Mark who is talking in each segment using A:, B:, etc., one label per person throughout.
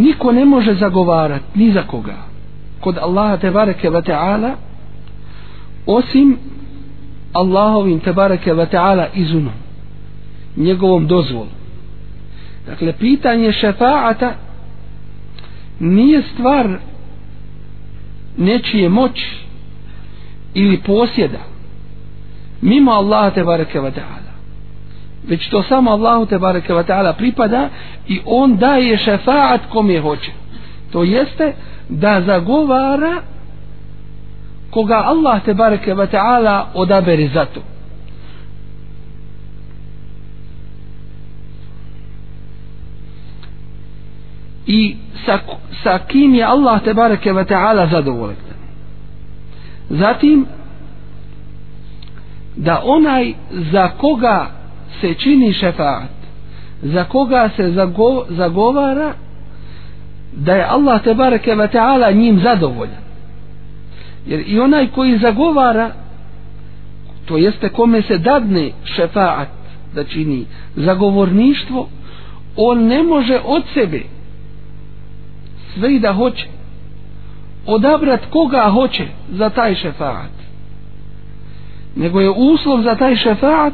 A: niko ne može zagovarati ni za koga. Kod Allaha te bareke ve taala osim Allahovim te bareke ve taala izunom njegovom dozvolom. Dakle pitanje šefaata nije stvar nečije moći ili posjeda mimo Allaha te bareke ve taala već to samo Allahu te bareke ve taala pripada i on daje šefaat kome hoće. To jeste da zagovara koga Allah te bareke ve taala odabere za to. I sa, sa kim je Allah te bareke ve taala zadovoljan? Zatim da onaj za koga se čini šefaat za koga se zago, zagovara da je Allah te bareke ve taala njim zadovoljan. Jer i onaj koji zagovara to jeste kome se dadne šefaat da čini zagovorništvo on ne može od sebe sve i da hoće odabrat koga hoće za taj šefaat. Nego je uslov za taj šefaat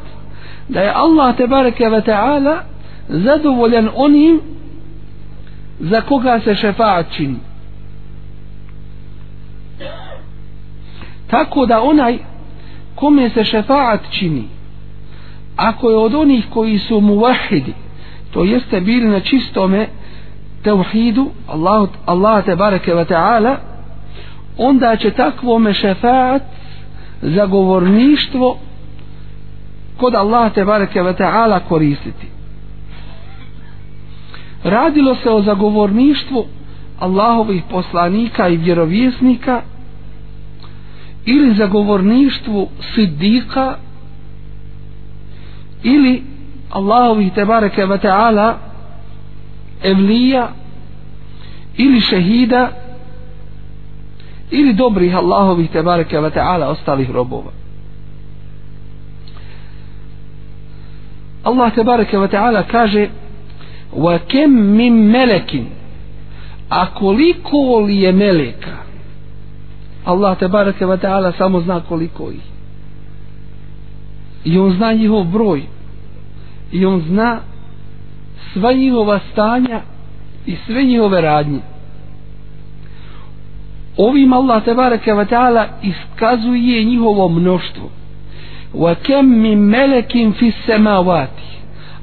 A: da je Allah te bareke ve taala zadovoljan onim za koga se šefaat čini. Tako da onaj kome se šefaat čini ako je od onih koji su muvahidi to jeste bili na čistome tevhidu Allah, Allah te bareke ve taala onda će takvome šefaat zagovorništvo kod Allaha te bareke ve taala koristiti. Radilo se o zagovorništvu Allahovih poslanika i vjerovjesnika ili zagovorništvu siddika ili Allahovih te bareke ve taala evlija ili šehida ili dobrih Allahovih te bareke ve taala ostalih robova. Allah te bareke ve taala kaže wa kem min melekin? A koliko li je meleka? Allah te bareke ve taala samo zna koliko ih. I on zna njihov broj. I on zna sva njihova stanja i sve njihove radnje. Ovim Allah te bareke ve taala iskazuje njihovo mnoštvo wa kem min melekin fi samawati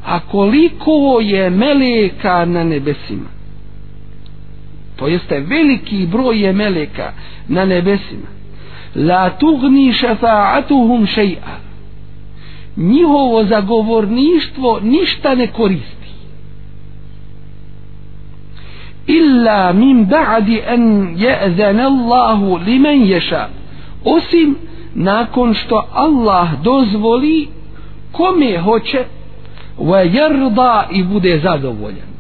A: a koliko je meleka na nebesima? To jeste veliki broj je meleka na nebesima. La tugni šafa'atuhum še'a njihovo zagovorništvo ništa ne koristi. Illa min ba'di an je'zan Allahu liman yasha. Osim nakon što Allah dozvoli kome hoće wa yarda i bude zadovoljan.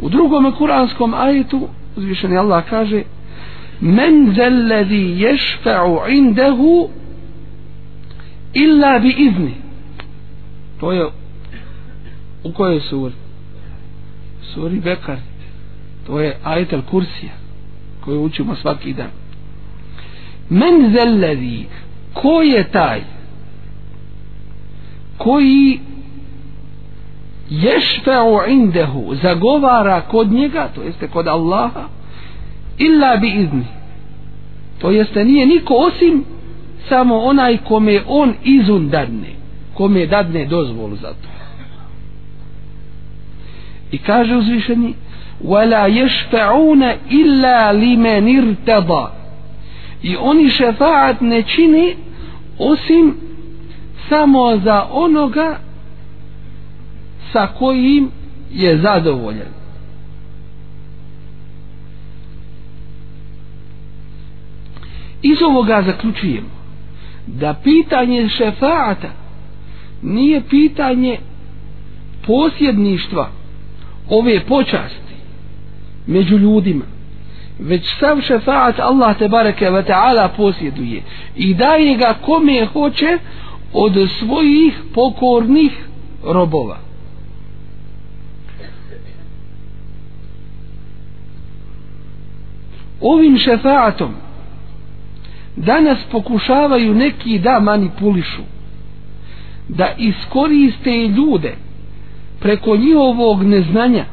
A: U drugom kuranskom ajetu uzvišeni Allah kaže men zellezi yashfa'u indahu illa bi izni. To je u kojoj suri? Suri Bekar. To je ajet al kursija koju učimo svaki dan men zalladhi ko je taj koji ješfe'u indehu zagovara kod njega to jeste kod Allaha illa bi izni. To jeste nije niko osim samo onaj kome on izun dadne kome dadne dozvolu za to. I kaže uzvišeni wala yashfa'una illa liman irtada i oni šefaat ne čini osim samo za onoga sa kojim je zadovoljen. Iz ovoga zaključujemo da pitanje šefaata nije pitanje posjedništva ove počasti među ljudima već sav šefaat Allah te bareke ve taala posjeduje. I daje ga kome hoće od svojih pokornih robova. Ovim šefaatom danas pokušavaju neki da manipulišu da iskoriste ljude preko njihovog neznanja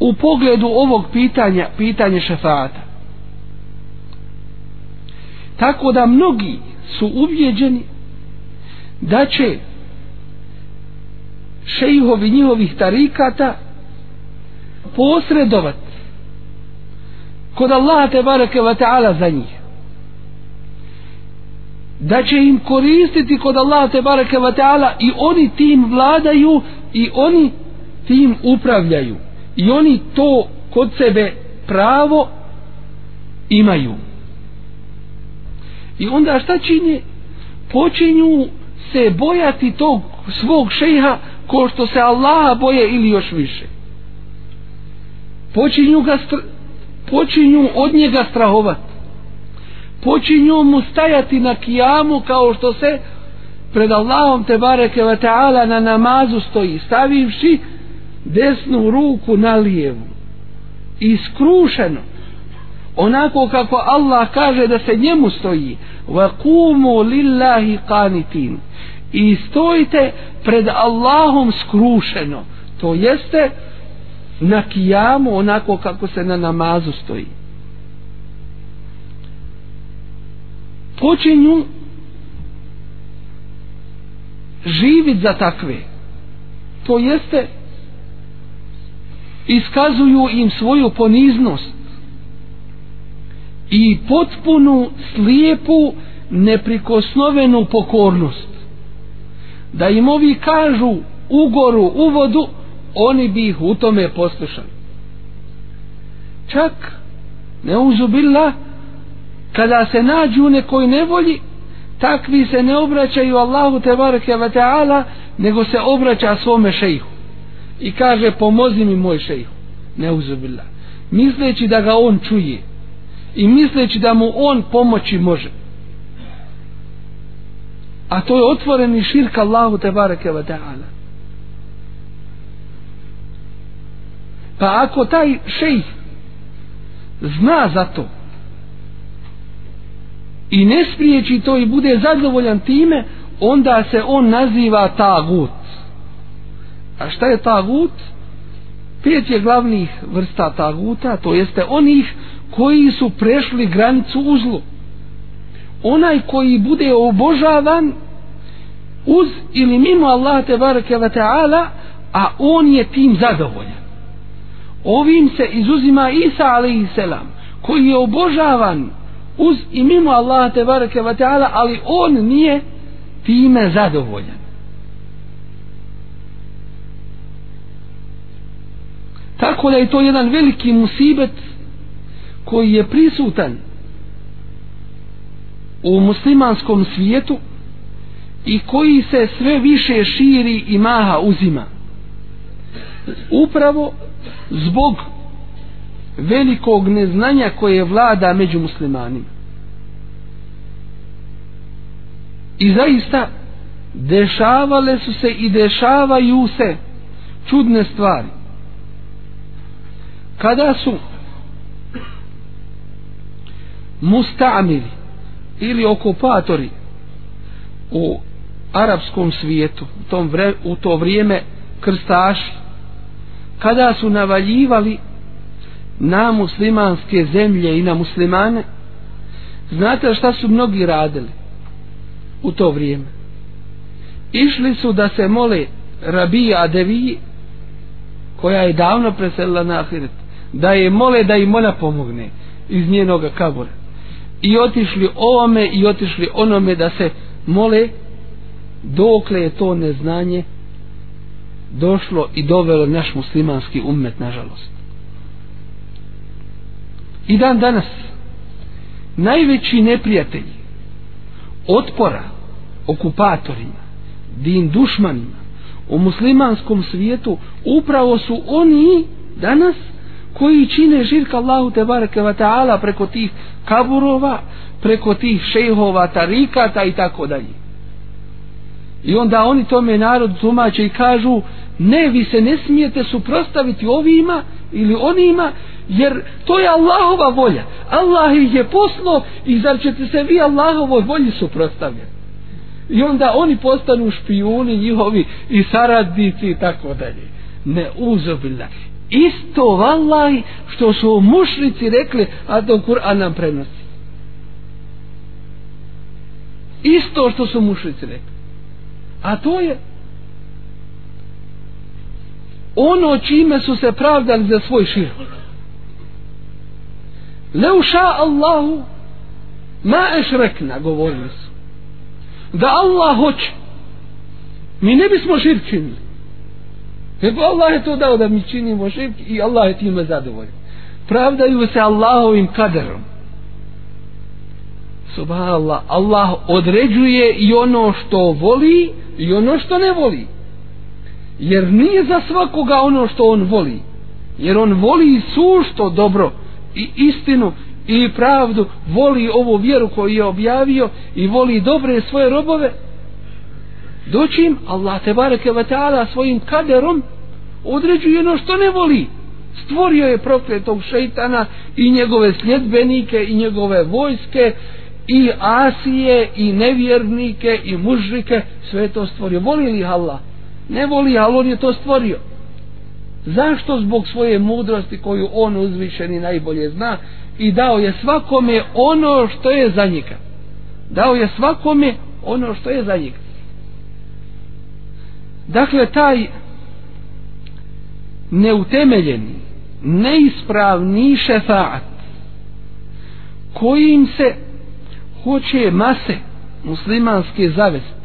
A: u pogledu ovog pitanja pitanje šefata. Tako da mnogi su ubjeđeni da će šejhovi njihovih tarikata posredovat kod Allaha te bareke ve ta'ala za njih. Da će im koristiti kod Allaha te bareke ve ta'ala i oni tim vladaju i oni tim upravljaju i oni to kod sebe pravo imaju. I onda šta čini? Počinju se bojati tog svog šeha ko što se Allaha boje ili još više. Počinju ga počinju od njega strahovat. Počinju mu stajati na kijamu kao što se pred Allahom te bareke ve ta'ala na namazu stoji stavivši desnu ruku na lijevu. Iskrušeno. Onako kako Allah kaže da se njemu stoji. Wa kumu lillahi qanitin. I stojite pred Allahom skrušeno. To jeste na kijamu onako kako se na namazu stoji. Počinju živit za takve. To jeste iskazuju im svoju poniznost i potpunu slijepu neprikosnovenu pokornost. Da im ovi kažu ugoru u vodu oni bi ih u tome poslušali. Čak ne uzubila kada se nađu u nekoj nevolji takvi se ne obraćaju Allahu te bareke ve taala nego se obraća svome šejhu i kaže pomozi mi moj šejhu ne uzubila misleći da ga on čuje i misleći da mu on pomoći može. A to je otvoreni širk Allahu te bareke ve taala. Pa ako taj šejh zna za to i ne spriječi to i bude zadovoljan time onda se on naziva tagut a šta je tagut? Pet je glavnih vrsta taguta to jeste onih koji su prešli granicu uzlu. Onaj koji bude obožavan uz ili mimo Allah te bareke ve taala a on je tim zadovoljan. Ovim se izuzima Isa alaihi selam koji je obožavan uz i mimo Allaha te bareke ve taala ali on nije time zadovoljan. Tako da je to jedan veliki musibet koji je prisutan u muslimanskom svijetu i koji se sve više širi i maha uzima. Upravo zbog velikog neznanja koje vlada među muslimanima. I zaista dešavale su se i dešavaju se čudne stvari kada su mustamiri ili okupatori u arapskom svijetu u, tom vre, u to vrijeme krstaši kada su navaljivali na muslimanske zemlje i na muslimane znate šta su mnogi radili u to vrijeme? Išli su da se mole Rabija Adevi koja je davno preselila na Ahiret da je mole da im ona pomogne iz njenog kabura. I otišli ovome i otišli onome da se mole dokle je to neznanje došlo i dovelo naš muslimanski ummet nažalost. I dan danas najveći neprijatelji otpora okupatorima din dušmanima u muslimanskom svijetu upravo su oni danas koji čine žirka Allahu te bareke ve ta'ala preko tih kaburova preko tih šejhova tarikata i tako dalje. I onda oni tome narod tumače i kažu ne vi se ne smijete suprostaviti ovima ili onima jer to je Allahova volja. Allah ih je poslao i zar ćete se vi Allahovoj volji suprostavljati? I onda oni postanu špijuni njihovi i saradnici i tako dalje. Ne uzobila isto vallaj što su mušnici rekli a to Kur'an nam prenosi. Isto što su mušnici rekli. A to je ono čime su se pravdali za svoj širk. Leu ša Allahu ma ešrekna govorili su da Allah hoće mi ne bismo širk činili nego Allah je to dao da mi činimo širk i Allah je time zadovoljen pravdaju se Allahovim kaderom. Subhanallah Allah određuje i ono što voli i ono što ne voli. Jer nije za svakoga ono što on voli. Jer on voli sušto dobro i istinu i pravdu voli ovu vjeru koju je objavio i voli dobre svoje robove doći im Allah te bareke ve taala svojim kaderom određuje ono što ne voli. Stvorio je prokletog šeitana i njegove sljedbenike i njegove vojske i asije i nevjernike i mužrike sve to stvorio. Voli li Allah? Ne voli ali on je to stvorio. Zašto? Zbog svoje mudrosti koju on uzvišeni najbolje zna i dao je svakome ono što je za njega. Dao je svakome ono što je za njega dakle taj neutemeljeni neispravni šefaat kojim se hoće mase muslimanske zavesti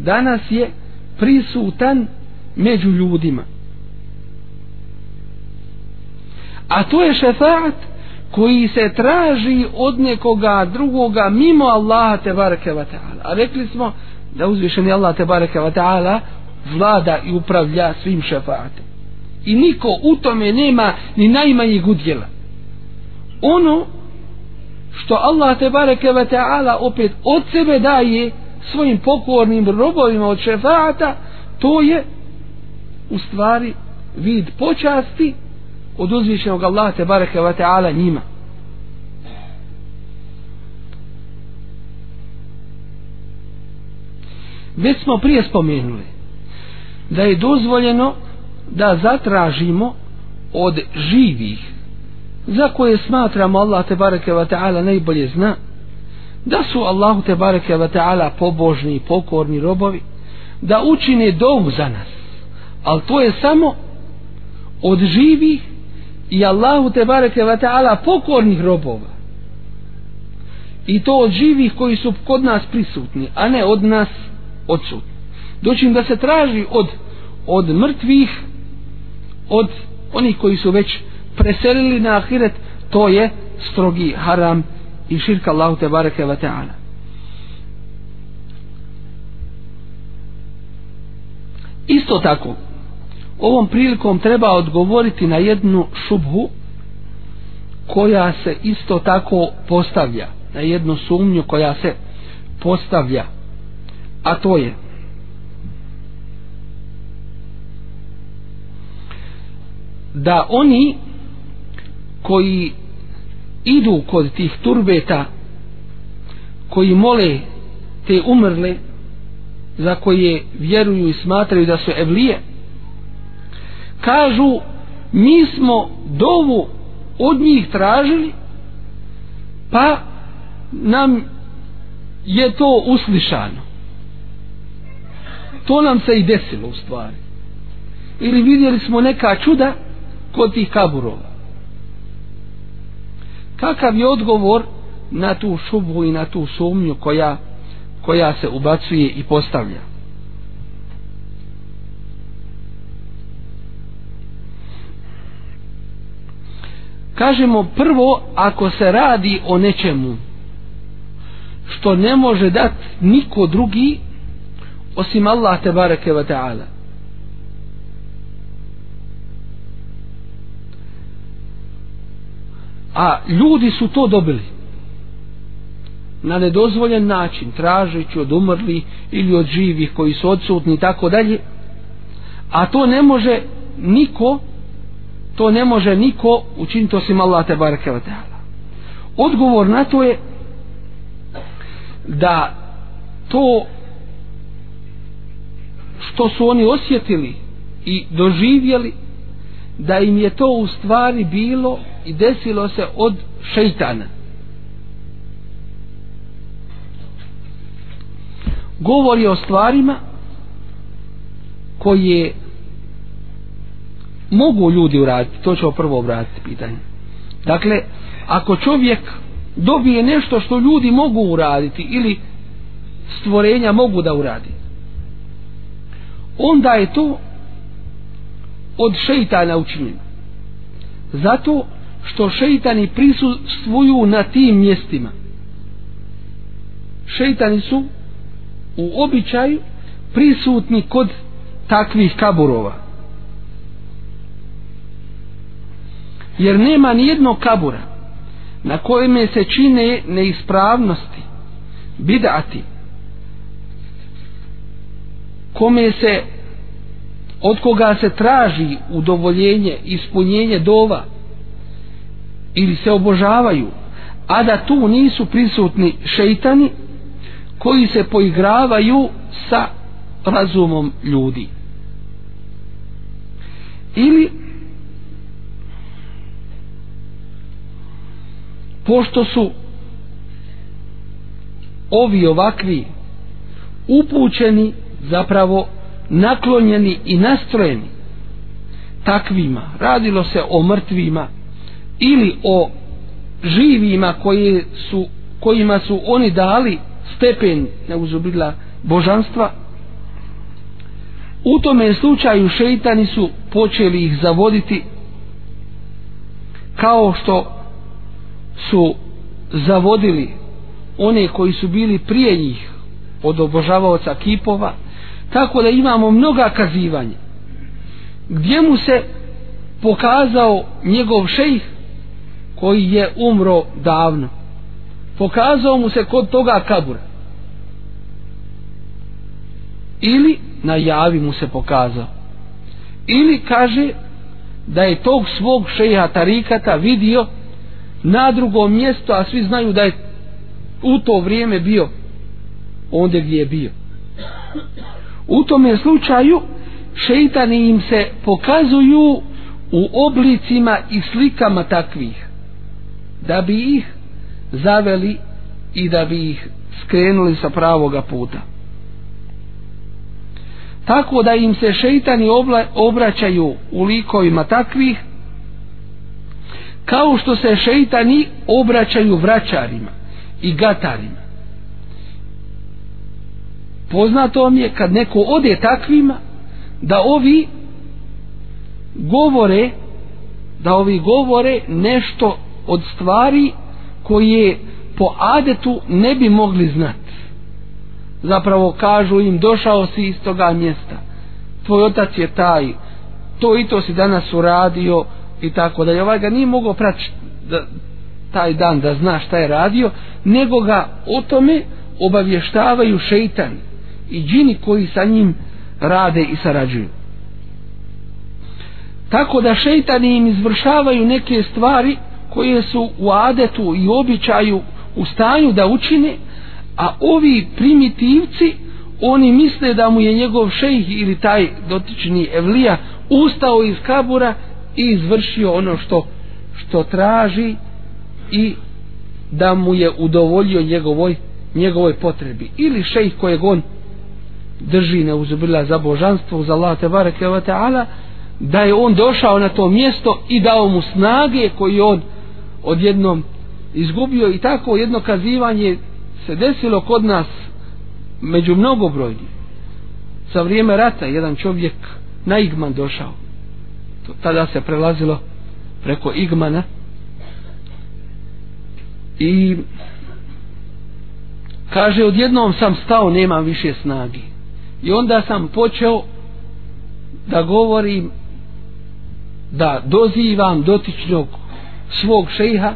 A: danas je prisutan među ljudima. A to je šefaat koji se traži od nekoga drugoga mimo Allaha te bareke wa ta'ala. A rekli smo da uzvišeni Allah te bareke wa ta'ala vlada i upravlja svim šefaatom i niko u tome nema ni najmanjeg udjela. Ono što Allah te bareke ve taala opet od sebe daje svojim pokornim robovima od šefaata to je u stvari vid počasti od uzvišenog Allaha te bareke ve taala njima. Već smo prije spomenuli da je dozvoljeno da zatražimo od živih za koje smatramo Allah te bareke ve taala najbolje zna da su Allahu te bareke ve taala pobožni i pokorni robovi da učine dovu za nas. Al to je samo od živih i Allahu te bareke ve taala pokornih robova. I to od živih koji su kod nas prisutni a ne od nas odsutni doćim da se traži od od mrtvih od onih koji su već preselili na ahiret to je strogi haram i širka Allahu te bareke ve taala isto tako ovom prilikom treba odgovoriti na jednu šubhu koja se isto tako postavlja na jednu sumnju koja se postavlja a to je da oni koji idu kod tih turbeta koji mole te umrle za koje vjeruju i smatraju da su evlije kažu mi smo dovu od njih tražili pa nam je to uslišano. To nam se i desilo u stvari. Ili vidjeli smo neka čuda kod tih kaburova. Kakav je odgovor na tu šubu i na tu sumnju koja koja se ubacuje i postavlja? Kažemo prvo ako se radi o nečemu što ne može dati niko drugi osim Allah te bareke ve taala a ljudi su to dobili. Na nedozvoljen način tražeći od umrli ili od živih koji su odsutni i tako dalje. A to ne može niko to ne može niko učiniti osim Allah te bareke ve taala. Odgovor na to je da to što su oni osjetili i doživjeli da im je to u stvari bilo i desilo se od šeitana. Govori o stvarima koje mogu ljudi uraditi. To ćemo prvo obratiti pitanje. Dakle ako čovjek dobije nešto što ljudi mogu uraditi ili stvorenja mogu da uradi onda je to od šeitana učinjena. Zato što šeitani prisustvuju na tim mjestima. Šeitani su u običaju prisutni kod takvih kaburova. Jer nema ni jednog kabura na kojem se čine neispravnosti bidati kome se od koga se traži udovoljenje ispunjenje dova? Ili se obožavaju? A da tu nisu prisutni šeitani koji se poigravaju sa razumom ljudi. Ili pošto su ovi ovakvi upućeni zapravo naklonjeni i nastrojeni takvima. Radilo se o mrtvima ili o živima koji su, kojima su oni dali stepen neuzubila božanstva. U tome slučaju šeitani su počeli ih zavoditi kao što su zavodili one koji su bili prije njih od obožavaoca kipova tako da imamo mnoga kazivanja. Gdje mu se pokazao njegov šejh koji je umro davno? Pokazao mu se kod toga kabura. Ili na javi mu se pokazao. Ili kaže da je tog svog šeha tarikata vidio na drugom mjestu a svi znaju da je u to vrijeme bio onde gdje je bio u tome slučaju šeitani im se pokazuju u oblicima i slikama takvih da bi ih zaveli i da bi ih skrenuli sa pravoga puta. Tako da im se šeitani obla, obraćaju u likovima takvih kao što se šeitani obraćaju vraćarima i gatarima poznato mi je kad neko ode takvima da ovi govore da ovi govore nešto od stvari koje po adetu ne bi mogli znati. Zapravo kažu im došao si iz toga mjesta. Tvoj otac je taj to i to si danas uradio i tako da je ovaj ga nije mogao praći da, taj dan da zna šta je radio nego ga o tome obavještavaju šeitani i džini koji sa njim rade i sarađuju. Tako da šeitani im izvršavaju neke stvari koje su u adetu i običaju u stanju da učine a ovi primitivci oni misle da mu je njegov šejh ili taj dotični evlija ustao iz kabura i izvršio ono što što traži i da mu je udovoljio njegovoj njegovoj potrebi. Ili šejh kojeg on drži neuzubila za božanstvo za Allah te bareke ve taala da je on došao na to mjesto i dao mu snage koji on odjednom izgubio. I tako jedno kazivanje se desilo kod nas među mnogobrojnim sa vrijeme rata jedan čovjek na Igman došao. To, tada se prelazilo preko Igmana. I kaže odjednom sam stao nemam više snagi i onda sam počeo da govorim da dozivam dotičnog svog šeha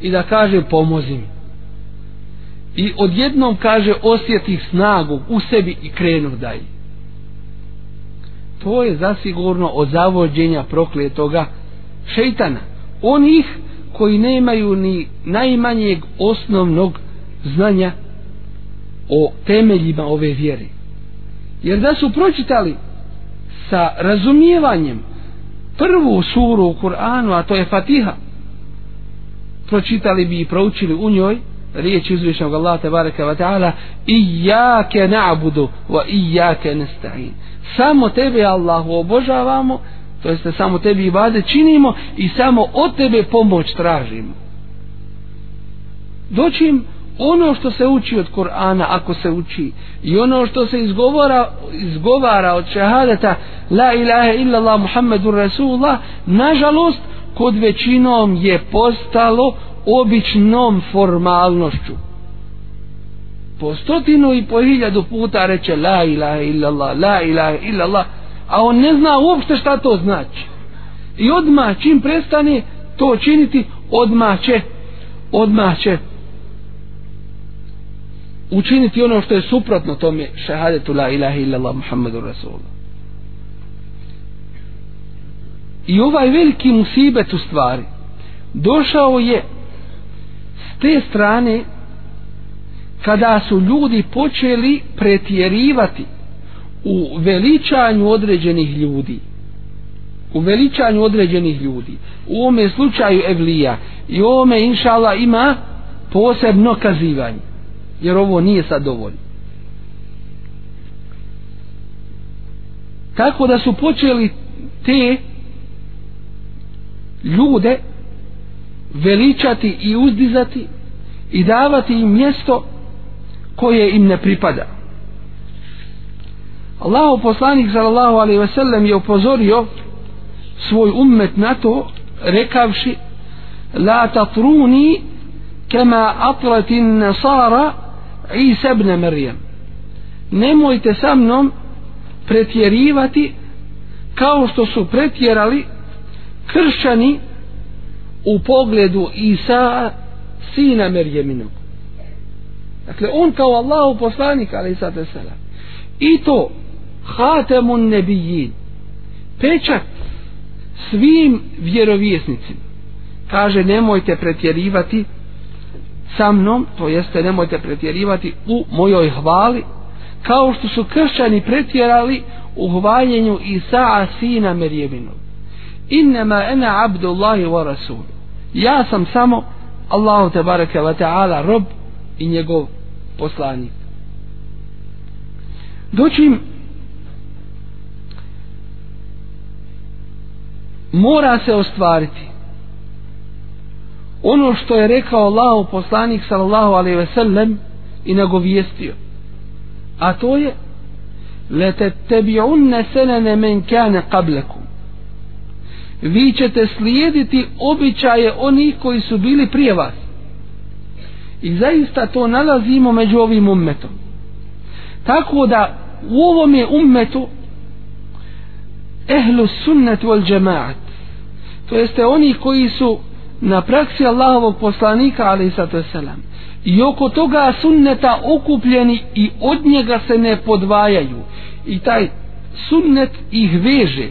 A: i da kaže pomozi mi. I odjednom kaže osjetih snagu u sebi i krenu dalje. To je zasigurno od zavođenja prokletoga šeitana. Onih koji nemaju ni najmanjeg osnovnog znanja o temeljima ove vjere jer da su pročitali sa razumijevanjem prvu suru u Kur'anu a to je Fatiha pročitali bi i proučili u njoj riječ uzvišnog Allah tebareka wa ta'ala Iyake na'budu wa iyake nesta'in samo tebe Allahu obožavamo to jeste samo tebi ibade činimo i samo od tebe pomoć tražimo. Doćim ono što se uči od Kur'ana ako se uči i ono što se izgovara izgovara od šehadeta la ilaha illa Allah Muhammedur Rasulullah nažalost kod većinom je postalo običnom formalnošću. Po stotinu i po hiljadu puta reče la ilaha illa Allah la ilaha illa Allah a on ne zna uopšte šta to znači. I odmah čim prestane to činiti odmah će odmah će učiniti ono što je suprotno tome šehadetu la ilaha illallah muhammedu rasulullah. I ovaj veliki musibet u stvari došao je s te strane kada su ljudi počeli pretjerivati u veličanju određenih ljudi. U veličanju određenih ljudi. U ovome slučaju Evlija. I ovome inšala ima posebno kazivanje jer ovo nije sad dovoljno. Tako da su počeli te ljude veličati i uzdizati i davati im mjesto koje im ne pripada. Allahu poslanik sallallahu alejhi ve sellem je upozorio svoj ummet na to rekavši la tatruni kama atrat nasara Isa ibn Maryam. Nemojte sa mnom pretjerivati kao što su pretjerali kršćani u pogledu Isa sina Merjeminog dakle on kao Allahu poslanik ali sad i to hatemun nebijin pečat svim vjerovjesnicima. Kaže nemojte pretjerivati sa mnom to jeste nemojte pretjerivati u mojoj hvali kao što su kršćani pretjerali u hvaljenju Isaa sina Merjevinog innama ena abdullahi wa rasul. Ja sam samo Allahu te bareke wa ta'ala rob i njegov poslanik. Doćim mora se ostvariti ono što je rekao Allah poslanik sallallahu alaihi ve sellem i nagovijestio. A to je letetebi'unne senene men kane qablekum vi ćete slijediti običaje onih koji su bili prije vas. I zaista to nalazimo među ovim ummetom. Tako da u ovom je ummetu ehlu sunnet wal džemaat to jeste oni koji su na praksi Allahovog poslanika ali sato selam i oko toga sunneta okupljeni i od njega se ne podvajaju. I taj sunnet ih veže.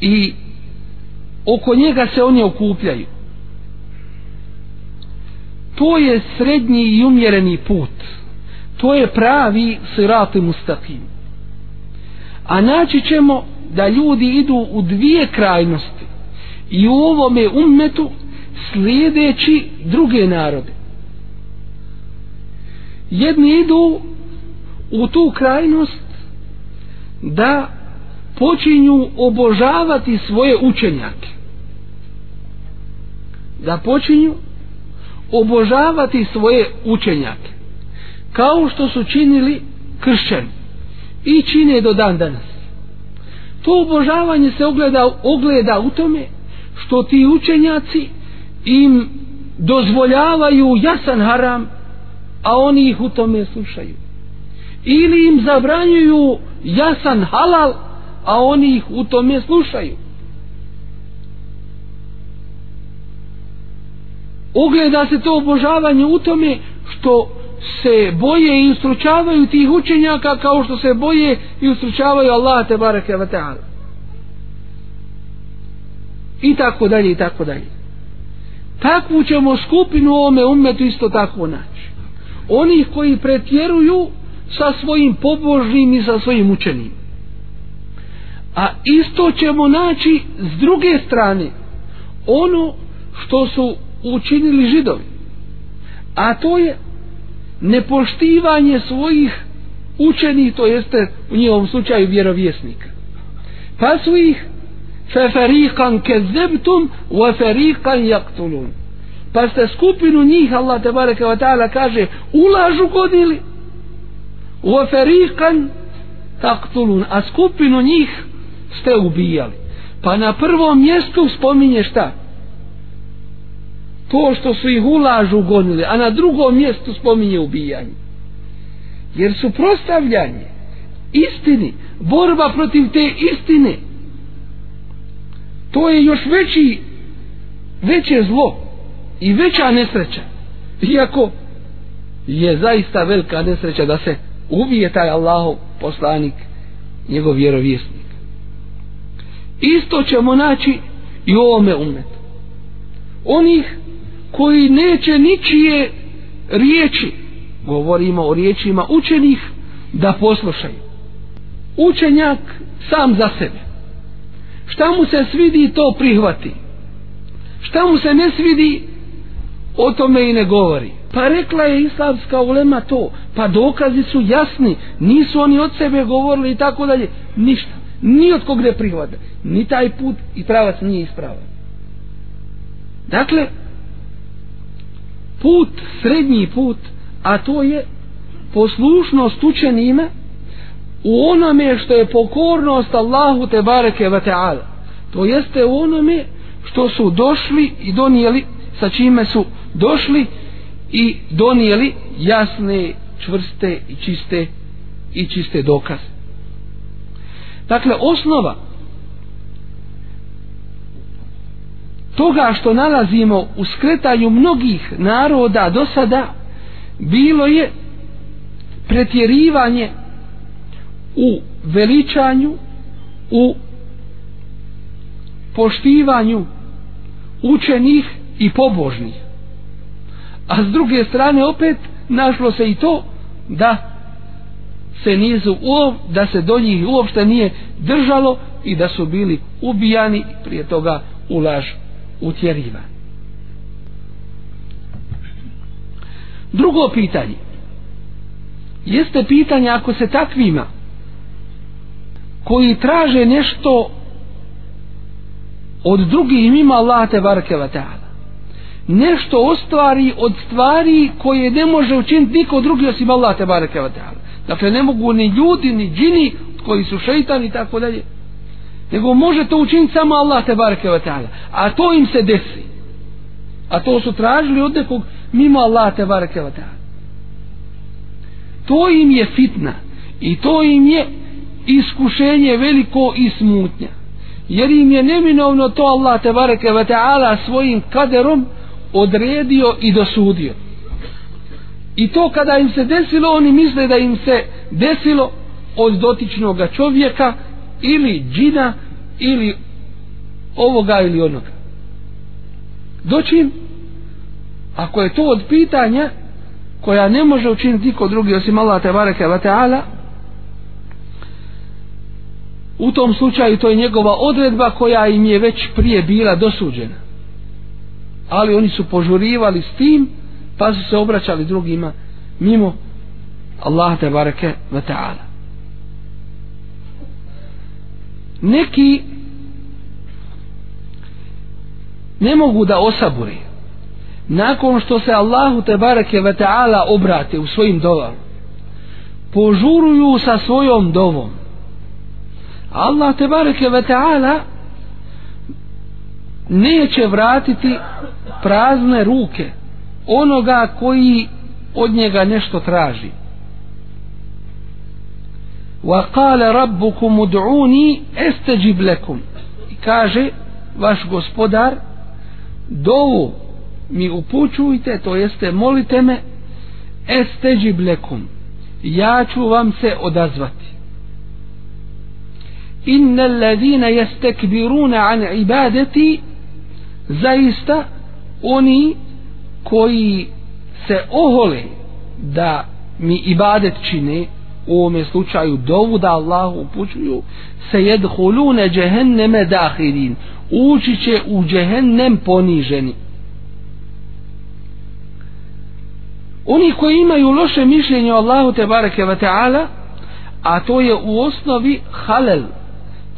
A: I oko njega se oni okupljaju. To je srednji i umjereni put. To je pravi sirat mustaqim. A naći ćemo da ljudi idu u dvije krajnosti i u ovome ummetu slijedeći druge narode. Jedni idu u tu krajnost da počinju obožavati svoje učenjake. Da počinju obožavati svoje učenjake. Kao što su činili kršćani i čine do dan danas. To obožavanje se ogleda, ogleda u tome što ti učenjaci im dozvoljavaju jasan haram a oni ih u tome slušaju. Ili im zabranjuju jasan halal a oni ih u tome slušaju. Ogleda se to obožavanje u tome što se boje i ustručavaju tih učenjaka kao što se boje i ustručavaju Allah te bareke wa ta'ala i tako dalje i tako dalje. Takvu ćemo skupinu u ovome umetu isto tako naći. Onih koji pretjeruju sa svojim pobožnim i sa svojim učenim a isto ćemo naći s druge strane ono što su učinili židovi. A to je nepoštivanje svojih učenih to jeste u njihovom slučaju vjerovjesnika. Pa su ih فَفَرِيقًا كَذَّبْتُمْ وَفَرِيقًا يَقْتُلُونَ pa ste skupinu njih Allah te bareke ve taala kaže ulažu godili wa fariqan taqtulun a skupinu njih ste ubijali pa na prvom mjestu spominje šta to što su ih ulažu gonili a na drugom mjestu spominje ubijanje jer su prostavljanje istini borba protiv te istine to je još veći veće zlo i veća nesreća. Iako je zaista velika nesreća da se ubije taj Allahov poslanik njegov vjerovjesnik. Isto ćemo naći i u ovome umetu. Onih koji neće ničije riječi govorimo o riječima učenih da poslušaju. Učenjak sam za sebe šta mu se svidi to prihvati. Šta mu se ne svidi o tome i ne govori. Pa rekla je islamska ulema to. Pa dokazi su jasni. Nisu oni od sebe govorili i tako dalje. Ništa. Ni od kog ne prihvata ni taj put i pravac nije ispravan. Dakle put srednji put a to je poslušnost učenima u onome što je pokornost Allahu te bareke ve taala to jeste u onome što su došli i donijeli sa čime su došli i donijeli jasne čvrste i čiste i čiste dokaze. Dakle osnova toga što nalazimo u skretanju mnogih naroda do sada bilo je pretjerivanje u veličanju u poštivanju učenih i pobožnih. A s druge strane opet našlo se i to da se nisu u da se do njih uopšte nije držalo i da su bili ubijani prije toga u laž utjeriva drugo pitanje. Jeste pitanje ako se takvima koji traže nešto od drugih mimo Allah te barke wa ta'ala. Nešto ostvari od stvari koje ne može učiniti niko drugi osim Allah te barke wa ta'ala. Dakle ne mogu ni ljudi ni džini koji su šeitan i tako dalje nego može to učiniti samo Allah te barke wa ta'ala. A to im se desi. A to su tražili od nekog mimo Allah te barke wa ta'ala. To im je fitna i to im je iskušenje veliko i smutnja jer im je neminovno to Allah te bareke ve ta'ala svojim kaderom odredio i dosudio. I to kada im se desilo oni misle da im se desilo od dotičnog čovjeka ili džina ili ovoga ili onoga. Doćim ako je to od pitanja koja ne može učiniti niko drugi osim Allah te bareke ve ta'ala u tom slučaju to je njegova odredba koja im je već prije bila dosuđena. Ali oni su požurivali s tim pa su se obraćali drugima mimo Allah te bareke ve ta'ala. Neki ne mogu da osaburi nakon što se Allahu te bareke ve taala obrate u svojim dovama požuruju sa svojom dovom Allah te bareke ve taala neće vratiti prazne ruke onoga koji od njega nešto traži. Wa qala rabbukum ud'uni astajib lakum. Kaže vaš gospodar dovu mi upućujte to jeste molite me astajib lekum ja ću vam se odazvati inna allazina yastakbiruna an ibadati zaista oni koji se ohole da mi ibadet čine u ovome slučaju dovu da Allahu upućuju se jedhulune džehenneme dahirin. Ući će u džehennem poniženi. Oni koji imaju loše mišljenje o Allahu te bareke ve ta'ala a to je u osnovi halel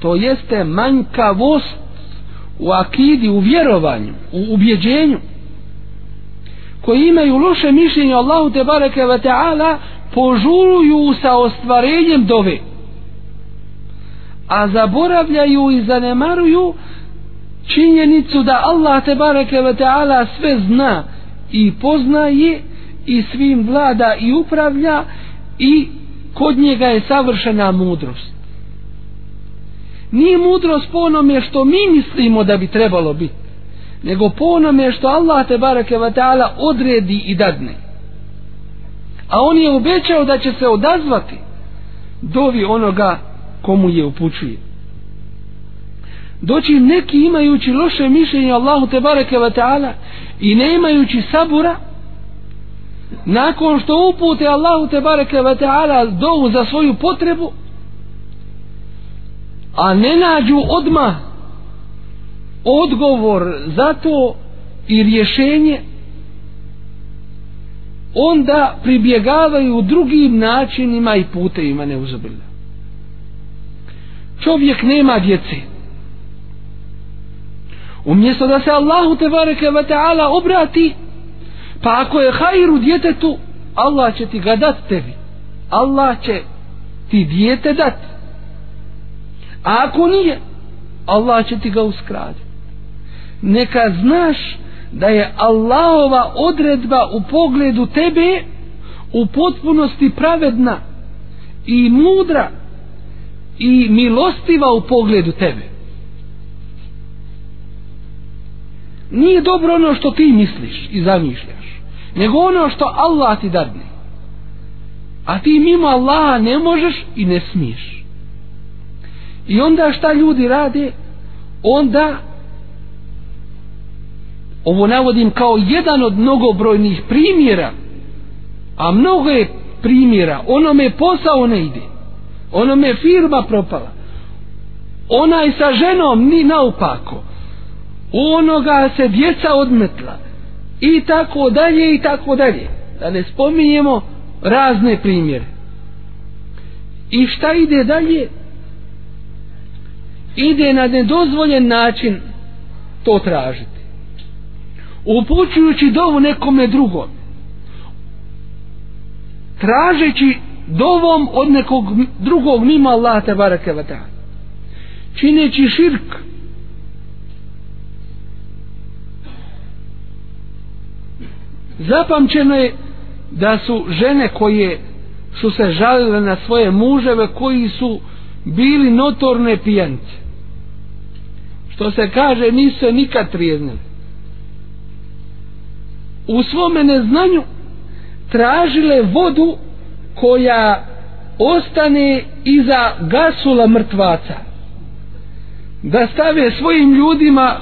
A: to jeste manjkavost u akidi, u vjerovanju u ubjeđenju koji imaju loše mišljenje o Allahu te bareke ve ta'ala požuruju sa ostvarenjem dove a zaboravljaju i zanemaruju činjenicu da Allah te bareke ve taala sve zna i poznaje i svim vlada i upravlja i kod njega je savršena mudrost nije mudrost po onome što mi mislimo da bi trebalo biti nego po onome što Allah te bareke ve taala odredi i dadne. A on je obećao da će se odazvati dovi onoga komu je upućuje. Doći neki imajući loše mišljenje Allahu te bareke ve taala i nemajući sabura nakon što upute Allahu te bareke ve taala dovu za svoju potrebu a ne nađu odma odgovor za to i rješenje onda pribjegavaju drugim načinima i putevima neuzabilja čovjek nema djece. Umjesto da se Allahu te bareke ve taala obrati pa ako je hajru djetetu Allah će ti ga dat tebi. Allah će ti dijete dati a ako nije Allah će ti ga uskratiti. Neka znaš da je Allahova odredba u pogledu tebe u potpunosti pravedna i mudra i milostiva u pogledu tebe. Nije dobro ono što ti misliš i zamišljaš nego ono što Allah ti dadne. A ti mimo Allaha ne možeš i ne smiješ i onda šta ljudi rade? Onda ovo navodim kao jedan od mnogobrojnih primjera a mnogo je primjera. Onome posao ne ide. Onome firma propala. Onaj sa ženom ni naopako. Onoga se djeca odmetla. I tako dalje i tako dalje. Da ne spominjemo razne primjere. I šta ide dalje? Ide na nedozvoljen način to tražiti. Upućujući dovu nekome drugom. Tražeći dovom od nekog drugog mimo Allah te bareke ve čineći širk. Zapamćeno je da su žene koje su se žalile na svoje muževe koji su bili notorne pijance što se kaže nisu se nikad trijeznili u svome neznanju tražile vodu koja ostane iza gasula mrtvaca. Da stave svojim ljudima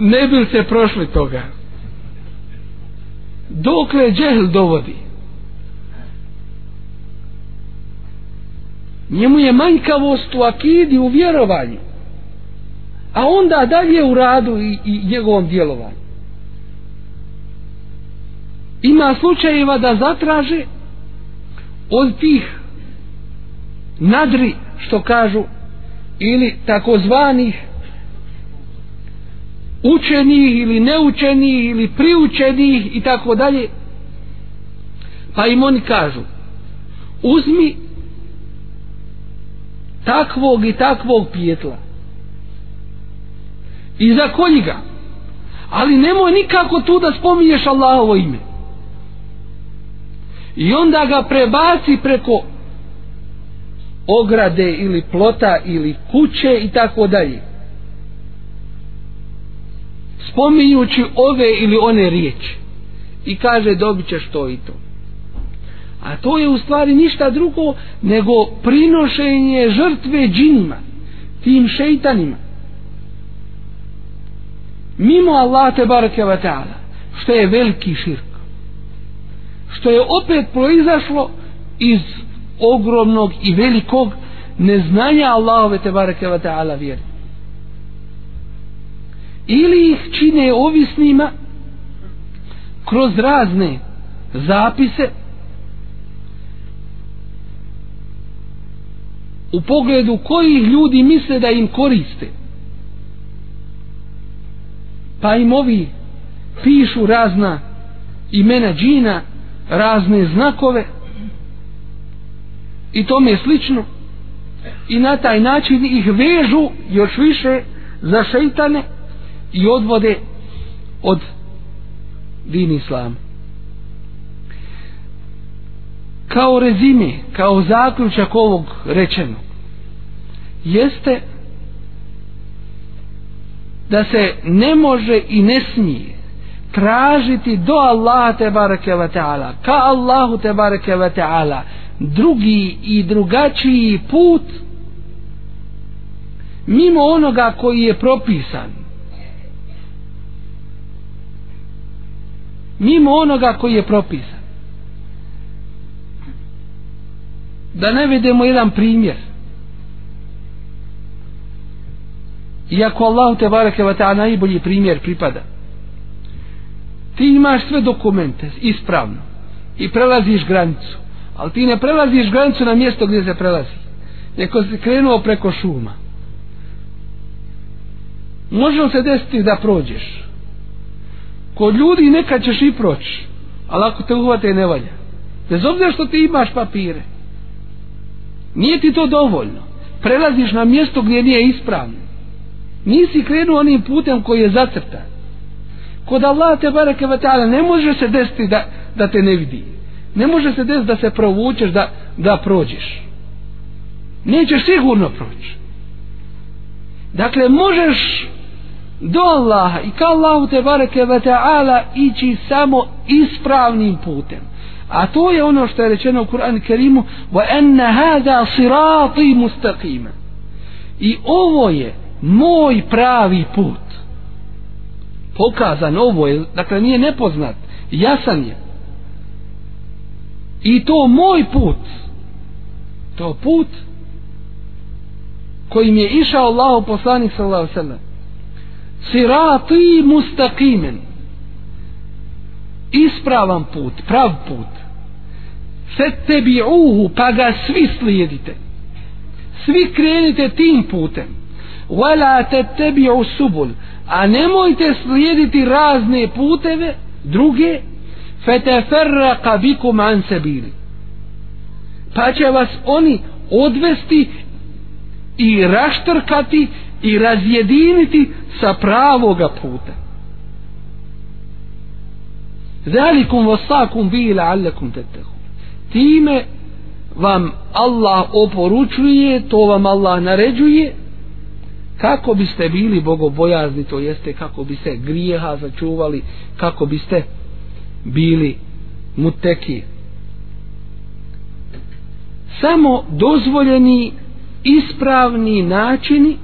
A: ne bi se prošli toga? Dokle džehl dovodi? Njemu je manjkavost u akidi u vjerovanju a onda dalje u radu i, i njegovom djelovanju. Ima slučajeva da zatraže od tih nadri što kažu ili takozvanih učenih ili neučenih ili priučenih i tako dalje. Pa im oni kažu uzmi takvog i takvog pijetla i zakolji ga. Ali nemoj nikako tu da spominješ Allahovo ime. I onda ga prebaci preko ograde ili plota ili kuće i tako dalje. Spominjući ove ili one riječi. I kaže dobit ćeš to i to. A to je u stvari ništa drugo nego prinošenje žrtve džinima tim šeitanima mimo Allah te barake wa ta'ala što je veliki širk što je opet proizašlo iz ogromnog i velikog neznanja Allahove te barake wa ta'ala vjeri ili ih čine ovisnima kroz razne zapise u pogledu kojih ljudi misle da im koriste pa im ovi pišu razna imena džina razne znakove. I tome slično. I na taj način ih vežu još više za šeitane i odvode od din islam kao rezime kao zaključak ovog rečenog jeste da se ne može i ne smije tražiti do Allaha te bareke ve taala ka Allahu te bareke ve taala drugi i drugačiji put mimo onoga koji je propisan. Mimo onoga koji je propisan. Da ne vidimo jedan primjer. Iako Allah te bareke ve taala najbolji primjer pripada. Ti imaš sve dokumente ispravno i prelaziš granicu ali ti ne prelaziš granicu na mjesto gdje se prelazi neko si krenuo preko šuma. Može se desiti da prođeš? Kod ljudi nekad ćeš i proći ali ako te uhvate ne valja. Bez obzira što ti imaš papire. Nije ti to dovoljno. Prelaziš na mjesto gdje nije ispravno nisi krenuo onim putem koji je zacrtan. Kod Allah te bareke ve taala ne može se desiti da, da te ne vidi. Ne može se desiti da se provučeš da, da prođeš. Nećeš sigurno proći. Dakle možeš do Allaha i ka Allahu te bareke ve taala ići samo ispravnim putem. A to je ono što je rečeno u Kur'an Kerimu wa anna hada sirati mustaqima i ovo je moj pravi put. Pokazan ovo je dakle nije nepoznat jasan je. I to moj put. To put kojim je išao Allah poslanik sallallahu sallam sirati mustaqimen. Ispravan put prav put. Fetebi'uhu pa ga svi slijedite. Svi krenite tim putem wala tetebi'u subul a nemojte slijediti razne puteve druge feteferraka bikum an sabili pa će vas oni odvesti i raštrkati i razjediniti sa pravoga puta. zalikum vasakum bi la'allakum tattaqun time vam Allah oporučuje to vam Allah naređuje kako biste bili bogobojazni to jeste kako bi se grijeha začuvali kako biste bili muteki. Samo dozvoljeni ispravni načini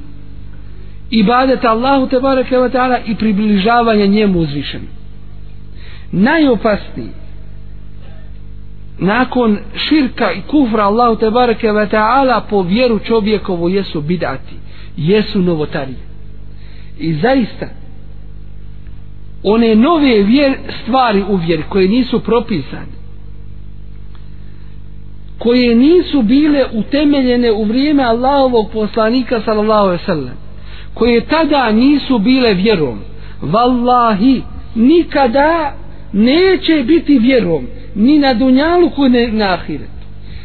A: ibadeta Allahu te bareke ve taala i približavanje njemu uzvišen najopasniji nakon širka i kufra Allahu te bareke ve taala po vjeru čovjekovu jesu bidati jesu novotarije. I zaista one nove vjer, stvari u vjeri koje nisu propisane koje nisu bile utemeljene u vrijeme Allahovog poslanika sallallahu alejhi ve sellem koje tada nisu bile vjerom vallahi nikada neće biti vjerom ni na dunjalu ni na ahiret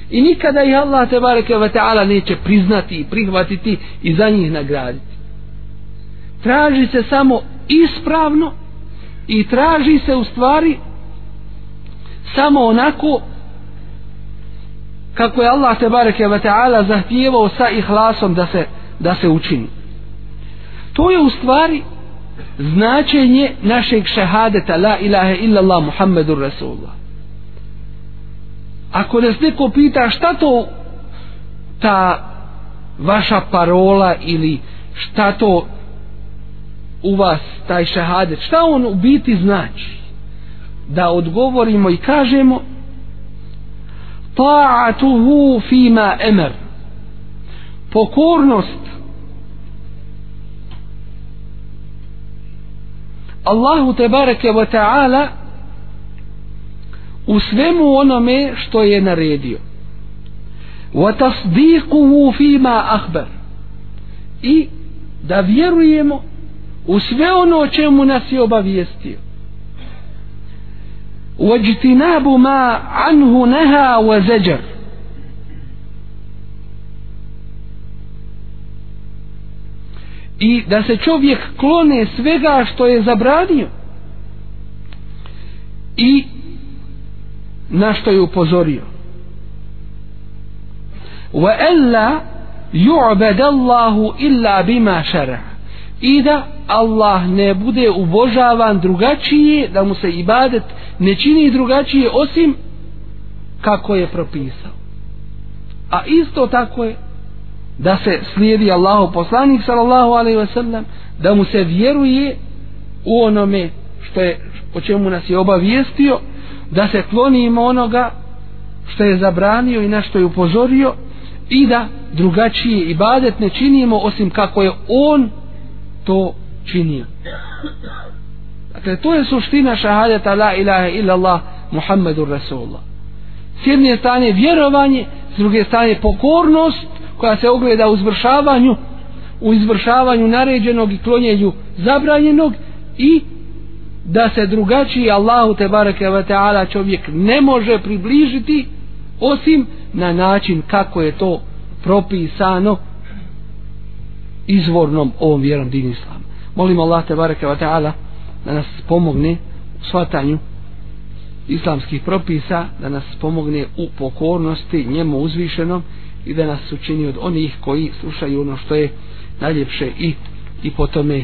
A: i nikada ih Allah te bareke ve taala neće priznati i prihvatiti i za njih nagraditi. Traži se samo ispravno i traži se u stvari samo onako kako je Allah te bareke ve taala zahtijevao sa ihlasom da se da se učini. To je u stvari značenje našeg šehadeta la ilaha illa Allah Muhammedur Rasulullah ako nas neko pita šta to ta vaša parola ili šta to u vas taj šahadet šta on u biti znači? Da odgovorimo i kažemo ta'atuhu fima emer. Pokornost Allahu te bareke wa ta'ala u svemu onome što je naredio wa tasdiquhu fima akhbar i da vjerujemo u sve ono o čemu nas je obavijestio واجتناب ما عنه نهى وزجر i da se čovjek klone svega što je zabranio i na što je upozorio. Wa alla yu'bad Allahu illa bima shara i da Allah ne bude ubožavan drugačije da mu se ibadet ne čini drugačije osim kako je propisao. A isto tako je da se slijedi Allahu poslanik sallallahu alejhi ve sellem da mu se vjeruje u onome što je o čemu nas je obavijestio da se klonimo onoga što je zabranio i na što je upozorio i da drugačije ibadet ne činimo osim kako je on to činio. Dakle to je suština šahadeta la ilaha illallah Muhammedur Rasulullah. S jedne strane vjerovanje s druge strane pokornost koja se ogleda u izvršavanju u izvršavanju naređenog i klonjenju zabranjenog i da se drugačiji Allahu te bareke ve taala čovjek ne može približiti osim na način kako je to propisano izvornom ovom vjerom din islam. Molim Allah te bareke ve taala da nas pomogne u svatanju islamskih propisa, da nas pomogne u pokornosti njemu uzvišenom i da nas učini od onih koji slušaju ono što je najljepše i i po tome